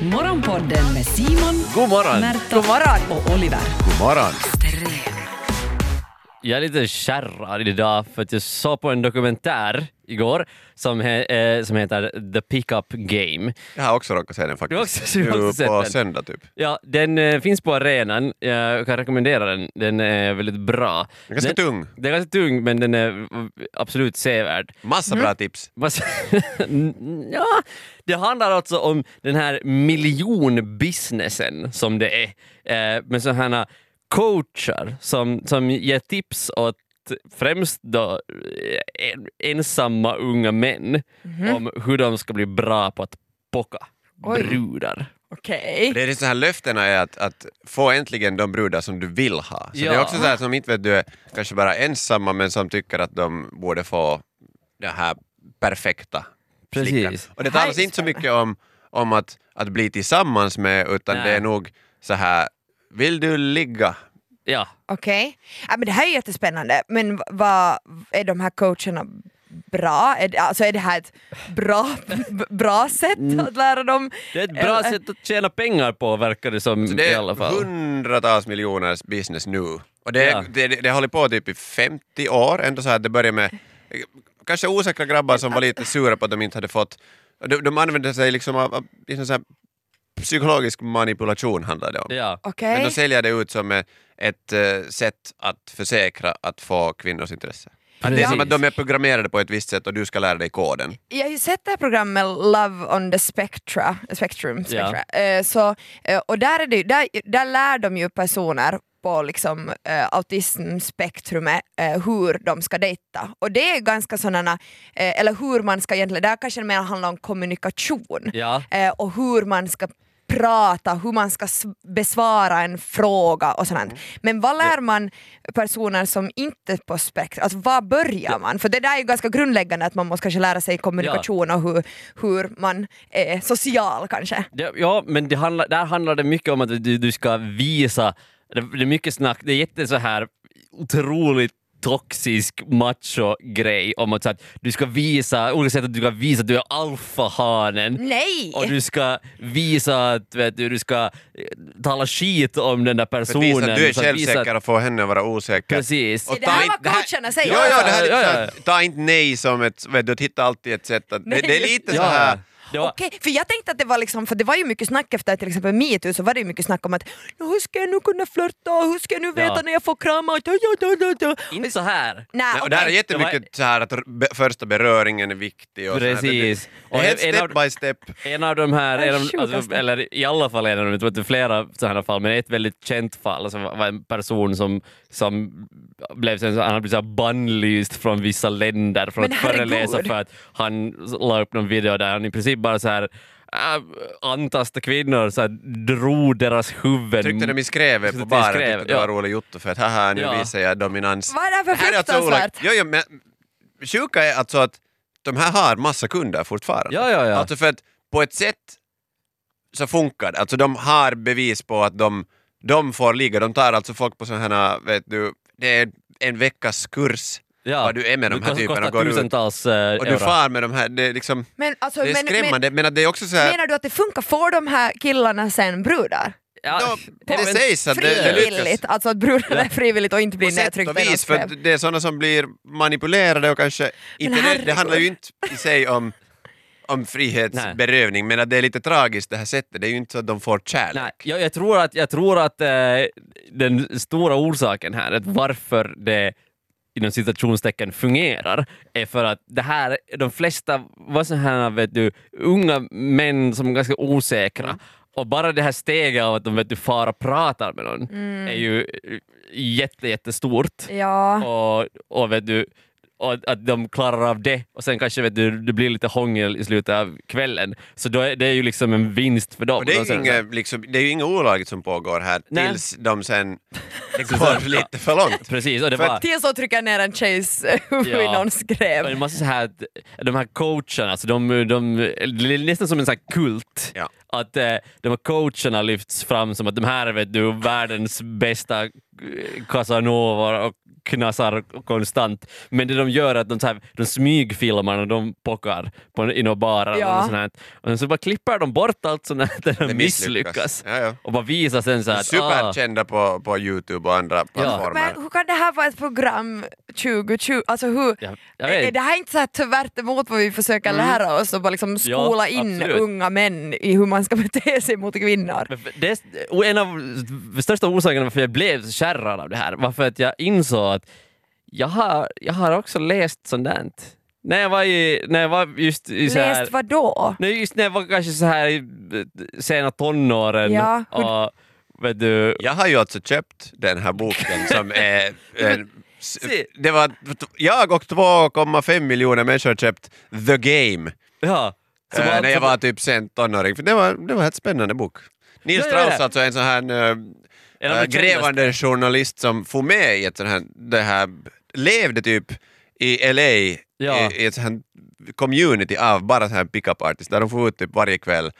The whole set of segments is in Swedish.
Morgonpodden med Simon, God morgon! Märta God morgon. och Oliver. God morgon! Jag är lite kärrad idag för att jag såg på en dokumentär igår som, he, eh, som heter The Pickup Game. Jag har också råkat se den faktiskt. Du också- du också sett på den. söndag typ. Ja, den eh, finns på arenan. Jag kan rekommendera den. Den är väldigt bra. Den är ganska den, tung. Den är ganska tung men den är absolut sevärd. Massa Mm. bra tips. Massa- ja, det handlar alltså om den här miljonbusinessen som det är. Eh, med sådana coacher som, som ger tips åt främst då eh, en, ensamma unga män om hur de ska bli bra på att pocka Oj. brudar. Okej. Det är så här löftena är att, att få äntligen de brudar som du vill ha. Så det är Ja. också så här som inte vet du är kanske bara ensamma men som tycker att de borde få den här perfekta Precis. flickan. Och det talas inte så mycket om, om att, att bli tillsammans med utan Nej. det är nog så här vill du ligga? Ja, Okej. Ja, men det här är jättespännande, men vad är de här coacherna bra? Är det, alltså är det här ett bra, bra sätt Mm. att lära dem? det är ett bra Eller- sätt att tjäna pengar på verkar det som det i alla är fall. hundratals miljoners business nu. Och det, Ja. det, det, det håller på typ i 50 år, ändå så här att det börjar med kanske osäkra grabbar som var lite sura på att de inte hade fått... De, de använde sig liksom av, av liksom så här, psykologisk manipulation handlar det om. Ja. Okej. Men då säljer det ut som ett, ett eh, sätt att försäkra att få kvinnors intresse. Att det är som att de är programmerade på ett visst sätt och du ska lära dig koden. Jag har ju sett det här programmet Love on the Spectra, Spectrum, Spectra. Eh, så, eh, och där, är det, där, där lär de ju personer på liksom, eh, autismspektrumet eh, hur de ska dejta. Och det är ganska sådana, eh, eller hur man ska egentligen, där kanske det mer handlar om kommunikation Ja. eh, och hur man ska prata, hur man ska besvara en fråga och sånt. Men vad lär man personer som inte är på spektrum, alltså var börjar man? För det där är ju ganska grundläggande att man måste kanske lära sig kommunikation och hur, hur man är social kanske. Ja, men det handlar, där handlar det mycket om att du, du ska visa, det, det är mycket snack, det är jätte så här otroligt toxisk macho-grej om att, så att du ska visa, olika sätt att du ska visa att du är alfahanen. Nej! Och du ska visa att vet du, du ska eh, tala skit om den där För att personen. visa att du är så självsäker och få henne att vara osäker. Precis. Och det ta här inte- vad coacherna säger. Ja, ja, det här är Ja, så ja, ta inte nej som ett, vet du, hitta alltid ett sätt att... Nej, det, det är lite så Ja. här... Det var- Okej, för jag tänkte att det var liksom, för det var ju mycket snack efter till exempel metoo så var det ju mycket snack om att "Nå, hur ska jag nu kunna flörta, hur ska jag nu veta Ja. när jag får krama? Ja, ja, ja, ja. Inte så här. Nej, och det här är jättemycket så här att be, första beröringen är viktig och så här. Precis. Det, Och det är helt step av- by step. En av de här, en av, alltså, eller i alla fall en av dem, det är flera sådana fall, men ett väldigt känt fall alltså, var en person som, som blev sen, han hade blivit så bannlyst från vissa länder från Men att föreläsa för att han la upp någon video där han i princip bara så här äh, antastade kvinnor, så här, drog deras huvuden. Tryckte de i skrevet Tryckte på baren skrevet, tyckte det var ja. roligt Jotto för att haha nu Ja. visar jag dominans. Vad är det här för alltså fruktansvärt? Jo, jo, men sjuka är alltså att de här har massa kunder fortfarande. Ja, ja, ja. Alltså för att på ett sätt så funkar det. Alltså de har bevis på att de, de får ligga. De tar alltså folk på sådana här, vet du, det är en veckas kurs ja. vad du är med de här typerna kostar går ut. tusentals eh, och du euro. far med de här, det är liksom, Men, alltså, det är men, skrämmande. Men, att det är också så men, här, menar du att det funkar? Får de här killarna sen brudar? Ja, Ja, det men- sägs att det, det Frivilligt, lyckas. alltså att brudarna är frivilligt och inte blir nedtryckta och i vis, för det är sådana som blir manipulerade och kanske inte det, det handlar ju inte i sig om om frihetsberövning men att det är lite tragiskt det här sättet, det är ju inte så att de får kärlek. Nej, jag, jag tror att, jag tror att eh, den stora orsaken här, att varför det inom citationstecken fungerar, är för att det här, de flesta var så här, vet du, unga män som är ganska osäkra. Och bara det här steget av att de vet du, far och pratar med någon är ju jätte, jättestort. Ja. Och, och vet du, och att de klarar av det och sen kanske vet du, det blir lite hångel i slutet av kvällen. Så då är, det är ju liksom en vinst för dem. Och det, är ju inget, liksom, det är ju inget olagligt som pågår här Nej. tills de sen det går lite för långt. Precis, och det För var... Tills så trycker ner en huvud i Ja. någons Och gräv. det måste så här, att de här coacherna, alltså de, de, det är nästan som en sån här kult. Ja. Att eh, de här coacherna lyfts fram som att de här är vet du, världens bästa Casanova och knasar konstant. Men det de gör är att de, så här, de smygfilmar när de pockar på, i några barer. Ja. Och, sånt och så bara klipper de bort allt sånt där de Det misslyckas. Ja, ja. Och bara visar sen så här ah, Superkända på, på Youtube och andra plattformar. Men hur kan det här vara ett program 2020? Alltså hur, Ja, jag vet. är det här inte så här tvärt emot vad vi försöker lära oss och bara liksom skola in unga män i hur man ska bete sig mot kvinnor? Det en av de största orsakerna varför jag blev kärrad av det här var för att jag insåg att jag har, jag har också läst sånt där. När jag var, i, när jag var just i så här, Läst vad då? nej, just när jag var kanske så här i eh, sena tonåren Ja, hur- och vet du, Jag har ju alltså köpt den här boken som är en, det var, jag och 2,5 miljoner människor har köpt The Game ja. Eh, när jag var typ sent tonåring. För det var, det var en spännande bok. Nils Ja, ja, ja. Strauss alltså en sån här de grävande journalist som får med i ett sånt här, det här, levde typ i LA i, i ett sånt här community av bara så här pickup artists där de får ut typ varje kväll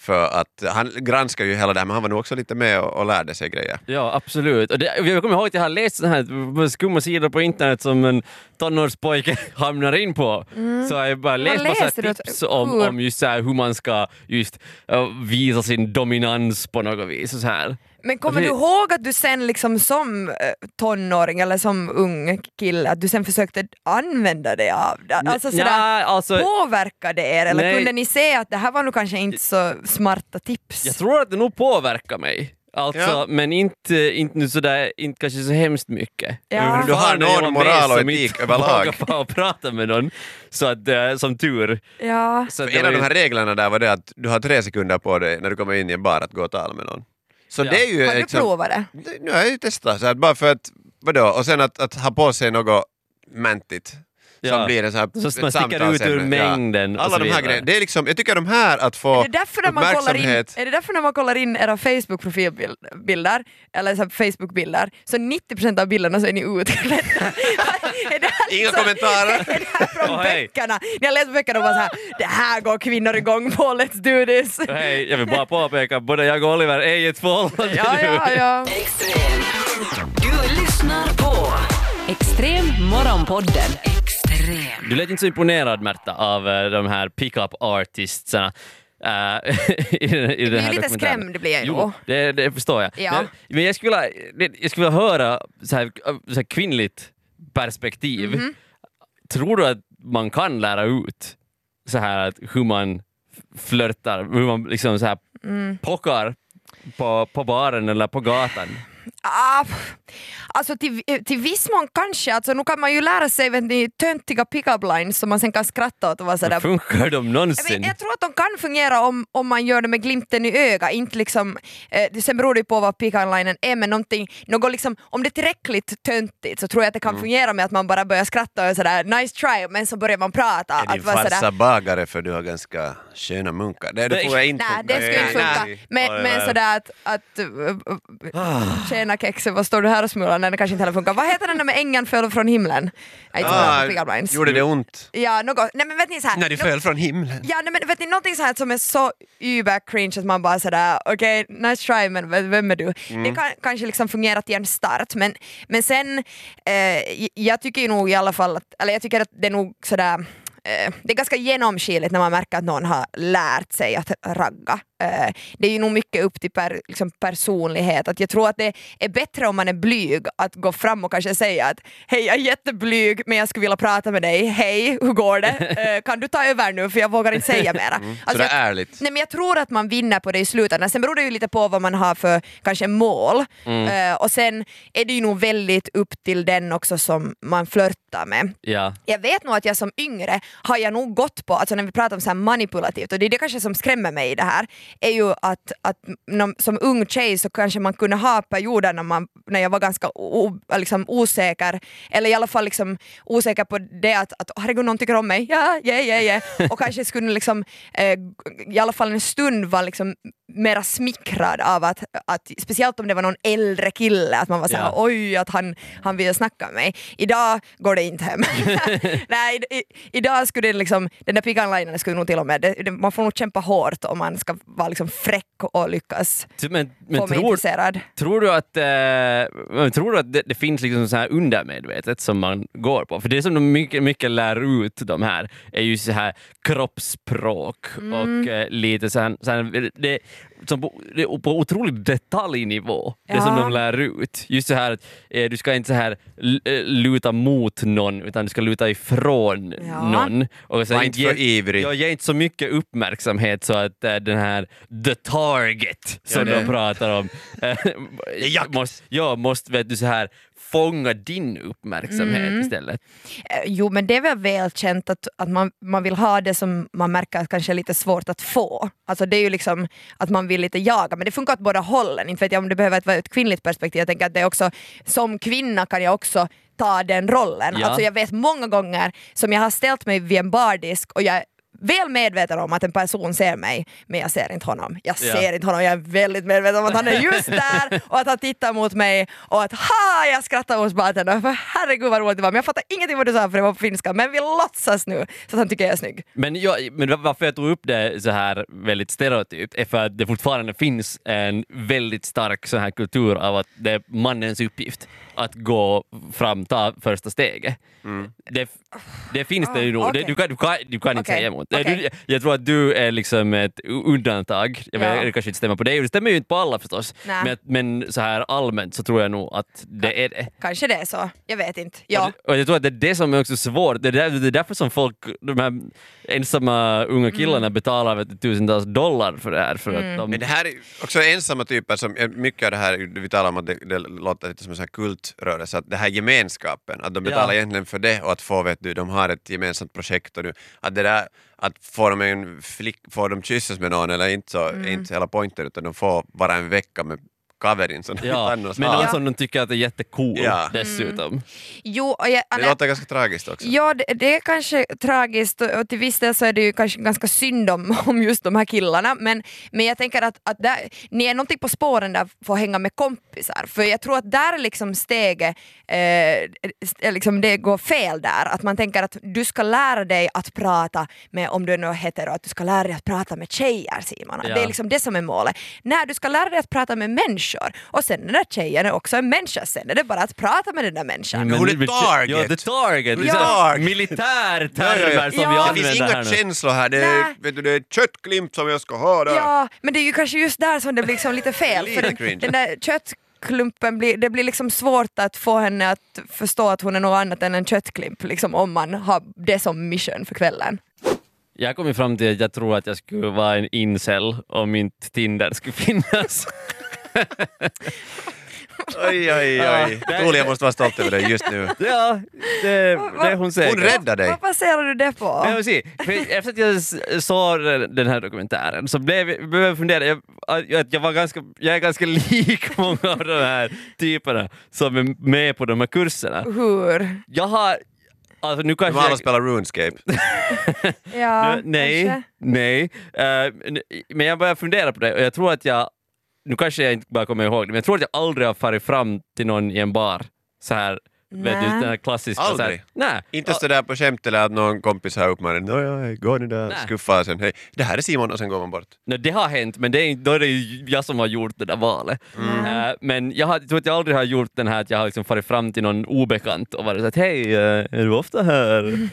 för att han granskar ju hela det här men han var nog också lite med och, och lärde sig grejer. Ja, absolut. Och det, jag kommer ihåg att jag har läst sådana här skumma sidor på internet som en tonårspojke hamnar in på. Så jag bara läst massa tips om, Hur? om just så här, hur man ska just uh, visa sin dominans på något vis. Och så här. Men kommer Det- du ihåg att du sen liksom som eh, tonåring eller som ung kille, att du sen försökte använda dig av det? Alltså sådär, Nja, alltså, påverkade er eller Nej. kunde ni se att det här var nog kanske inte så smarta tips? jag tror att det nog påverkar mig. Alltså, Ja. men inte, inte nu sådär, inte kanske så hemskt mycket. Ja. Jag Du har någon moral och etik överlag. vågar få prata med någon. Så att, eh, som tur. Ja. Så en av de här reglerna där var det att du har tre sekunder på dig när du kommer in i en bar att gå och tala med någon. Så Ja. det är ju Har du liksom, provat det? Nu har jag ju testat, så att bara för att, vadå, och sen att, att ha på sig något mantigt. Ja. Som blir en sån här Så man sticker ut ur mängden och Alla de här grejerna. Det är liksom, jag tycker de här att få Är det, därför när man kollar in, uppmärksamhet. är det därför när man kollar in era Facebook-profilbilder, eller så Facebook-bilder, så 90% av bilderna så är ni utklädda? Inga liksom- kommentarer. Är det här från Åh, hej. böckerna? Ni har läst böckerna och bara såhär, det här går kvinnor igång på, let's do this! Hej, jag vill bara påpeka både jag och Oliver är i ett förhållande Ja, nu. ja, ja. Extrem. Du lyssnar på Extrem Morgonpodden. Du lät inte så imponerad Märta av eh, de här pick-up artistsarna. eh, i, i den blir här lite skrämd blir jag ju Jo, det, det förstår jag. Ja. Men, men jag, skulle, vilja- jag skulle vilja höra så här, så här kvinnligt perspektiv. Mhm. Tror du att man kan lära ut så här att hur man flörtar, hur man liksom så här Mm. pockar på, på baren eller på gatan? Ah, alltså till, till viss mån kanske, alltså, nu kan man ju lära sig vet ni, töntiga pick-up lines som man sen kan skratta åt och vara sådär Funkar de någonsin? vet, jag tror att de kan fungera om, om man gör det med glimten i ögat, inte liksom, eh, sen beror det ju på vad pick-up-linen är men någonting, något liksom, om det är tillräckligt töntigt så tror jag att det kan fungera med att man bara börjar skratta och sådär nice try men så börjar man prata. Är din farsa bagare för du har ganska sköna munkar? Det, det Nej. får jag inte Nej, det skulle inte Nej, funka. nej. Men, men sådär att, att uh, tjena kexet, vad står du här och smular? Nej, det kanske inte heller funkar. Vad heter den där med ängen föll från himlen? Inte så bra på pick-up Ah, lines. gjorde det ont? Ja, något. Nej men vet ni såhär, När du föll från himlen? Ja nej, men vet ni någonting så här som är så über cringe att man bara sådär okej nice try men vem är du? Mm. Det kan kanske liksom fungera till en start men, men sen eh, jag tycker ju nog i alla fall att, eller jag tycker att det är nog sådär eh, det är ganska genomskinligt när man märker att någon har lärt sig att ragga. Eh, det är ju nog mycket upp till per, liksom personlighet. Att jag tror att det är bättre om man är blyg att gå fram och kanske säga att hej jag är jätteblyg men jag skulle vilja prata med dig, hej hur går det? Eh, kan du ta över nu för jag vågar inte säga mera. Så Alltså, det är jag, ärligt. nej, men jag tror att man vinner på det i slutändan. Sen beror det ju lite på vad man har för kanske mål. Eh, och sen är det ju nog väldigt upp till den också som man flörtar med. Ja. Jag vet nog att jag som yngre har jag nog gått på, alltså när vi pratar om så manipulativt, och det är det kanske som skrämmer mig i det här, är ju att, att som ung tjej så kanske man kunde ha perioder när, man, när jag var ganska o, liksom osäker, eller i alla fall liksom osäker på det att, att herregud någon tycker om mig, ja, ja, ja, ja, och kanske skulle liksom eh, i alla fall en stund vara liksom mera smickrad av att, att, speciellt om det var någon äldre kille, att man var såhär Ja. oj att han, han vill snacka med mig. Idag går det inte hem. Nej, i, i, idag skulle det liksom, den där pick-up-linen skulle nog till och med, det, det, man får nog kämpa hårt om man ska vara liksom fräck och lyckas Men, få men mig tror, intresserad. tror du att, eh, tror du att det, det finns liksom så här undermedvetet som man går på? För det som de mycket, mycket lär ut de här är ju så här kroppsspråk Mm. och eh, lite så här, så här det, som på, det, på otrolig detaljnivå, det som Ja. de lär ut. Just så här att eh, du ska inte så här eh, luta mot någon utan du ska luta ifrån Ja. någon. Och så Var inte för ivrig. Jag ger inte så mycket uppmärksamhet så att eh, den här the target som det- de pratar om eh, måste, ja, måste vet du, så här, fånga din uppmärksamhet Mm. istället. Eh, Jo men det är väl välkänt att, att man, man vill ha det som man märker att kanske är lite svårt att få. Alltså det är ju liksom att man vill lite jaga men det funkar åt båda hållen. Inte vet jag om det behöver vara ett kvinnligt perspektiv. Jag tänker att det är också, som kvinna kan jag också ta den rollen. Ja. Alltså jag vet många gånger som jag har ställt mig vid en bardisk och jag väl medveten om att en person ser mig men jag ser inte honom. Jag Ja. ser inte honom, jag är väldigt medveten om att han är just där och att han tittar mot mig och att ha jag skrattar hos bartendern för herregud vad roligt det var men jag fattar ingenting vad du sa för det var på finska men vi låtsas nu så att han tycker jag är snygg. Men, jag, men varför jag tog upp det så här väldigt stereotypt är för att det fortfarande finns en väldigt stark så här kultur av att det är mannens uppgift att gå fram, ta första steget. Det, det finns det ju nog. Ah. Det- Du kan, du kan, du kan inte Okej, säga emot. Okej. Du, jag tror att du är liksom ett undantag. Jag vet, Ja. Det kanske inte stämmer på dig det stämmer ju inte på alla förstås. Men, men så här allmänt så tror jag nog att det är det. Kanske det är så, jag vet inte. Ja. Och, och jag tror att det är det som är också svårt. Det är, där, det är därför som folk, de här ensamma unga killarna Mm. betalar vet tusentals dollar för det här. För att de, Men det här är också ensamma typer som, mycket av det här, vi talar om att det, det låter lite som en kultrörelse, att det här gemenskapen, att de betalar Ja. egentligen för det och att få, vet du, de har ett gemensamt projekt och du, att det där, att få dem en flick, får de kyssas med någon eller inte så är inte hela poängen utan de får bara en vecka med kaverin som ja, annars men någon som de tycker att är jättecool Ja. dessutom. Jo, och jag, Det låter ganska tragiskt också. Ja, det, det är kanske tragiskt och, och till viss del så är det ju kanske ganska synd om, om just de här killarna men, men jag tänker att, att där, ni är någonting på spåren där för att hänga med kompisar för jag tror att där är liksom steget, eh, st- liksom det går fel där. Att man tänker att du ska lära dig att prata med, om du nu är hetero, att du ska lära dig att prata med tjejer Simon. Ja. Det är liksom det som är målet. Nej, du ska lära dig att prata med människor och sen den där tjejen är också en människa, sen är det bara att prata med den där människan. Men hon är det- target. Ja, the target. Det är Ja. här Militärtermer som Ja. vi Det Det använder finns här inga nu. känslor här, det är, Nej. vet du, det är köttklimp som jag ska ha där. Ja, men det är ju kanske just där som det blir liksom lite fel. Lite för den, den där köttklumpen blir, det blir liksom svårt att få henne att förstå att hon är något annat än en köttklimp liksom, om man har det som mission för kvällen. Jag kom ju fram till att jag tror att jag skulle vara en incel om inte Tinder skulle finnas. Oj, oj, Ja, oj. det- Julia måste vara stolt över dig just nu. ja, det, det är hon säkert. Hon räddar dig. Vad baserar du det på? Men jag vill se, efter att jag såg den här dokumentären så blev jag, blev jag fundera, jag, att jag, var ganska, jag är ganska lik många av de här typerna som är med på de här kurserna. Hur? Jag har, alltså nu De kanske alla jag, spelar RuneScape. Ja, nu, nej, kanske. nej, Eh, men jag börjar fundera på det och jag tror att jag, nu kanske jag inte bara kommer ihåg det, men jag tror att jag aldrig har farit fram till någon i en bar så här, vet du, Nej. den här klassiska... Så Aldrig? här, nej. Inte sådär på skämt eller att någon kompis har uppmanat Nåja, gå nu där, skuffa och sen hej, det här är Simon och sen går man bort. Nej, det har hänt, men det är, då är det ju jag som har gjort det där valet. Mm. Eh, men jag, har, jag tror att jag aldrig har gjort den här att jag har liksom farit fram till någon obekant och varit såhär hej, eh, är du ofta här?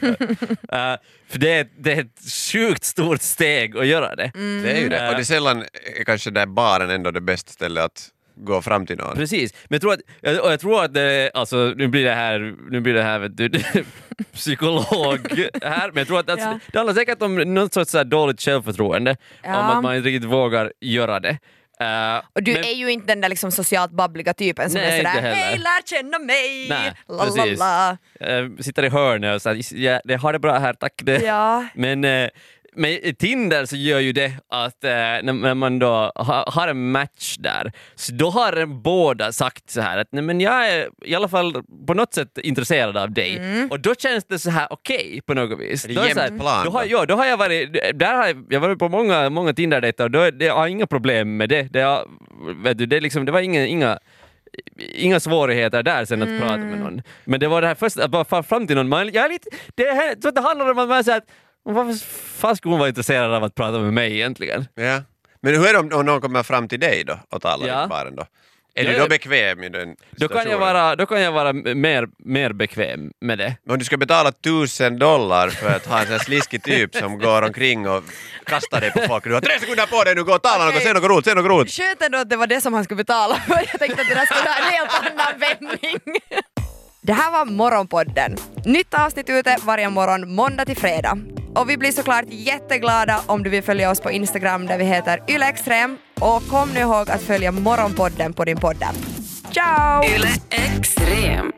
Eh, för det är, det är ett sjukt stort steg att göra det. Mm. Det är ju det. Och det är sällan kanske där baren ändå det bästa stället att gå fram till någon. Precis, men jag tror att, jag- och jag tror att det, alltså, nu blir det här, nu blir det här vet du, psykolog här, men jag tror att alltså, Ja. det handlar säkert om något sorts så dåligt självförtroende, Ja. om att man inte riktigt vågar göra det. Eh, Och du men- är ju inte den där liksom socialt babbliga typen som Nej, är sådär hej lär känna mig! Nej, la, la, precis. la. Eh, sitter i hörnet och säger ja, det har det bra här, tack. Det. Ja. Men, eh, med Tinder så gör ju det att eh, när, man då ha, har en match där, så då har båda sagt så här att nej, men jag är i alla fall på något sätt intresserad av dig. Och då känns det så här okej på något vis. Är det då jämnt så här, plan då har, ja, då har jag varit, där har jag, varit på många, många Tinder-dejter och då, är- det, jag har inga problem med det. Det, har, vet du, det, är liksom, det var inga, inga Inga svårigheter där sen att prata med någon. Men det var det här första, att bara fara fram till någon, man, jag är lite, det, här, det handlar om att man säger att varför fan skulle hon vara intresserad av att prata med mig egentligen? Ja. Men hur är det om, om någon kommer fram till dig då och talar Ja. i baren då? Är du då bekväm i den Då kan, jag situationen? vara, då kan jag vara mer, mer bekväm med det. Men om du ska betala tusen dollar för att ha en sån här sliskig typ som går omkring och kastar dig på folk du har tre sekunder på dig nu, gå och tala något, Okej. säg något roligt, säg något roligt. Skönt ändå att det var det som han skulle betala för. Jag tänkte att det där skulle ha en helt annan vändning. Det här var Morgonpodden. Nytt avsnitt ute varje morgon måndag till fredag. Och vi blir såklart jätteglada om du vill följa oss på Instagram där vi heter ylextrem. Och kom nu ihåg att följa Morgonpodden på din podd. Ciao! Yle Extrem.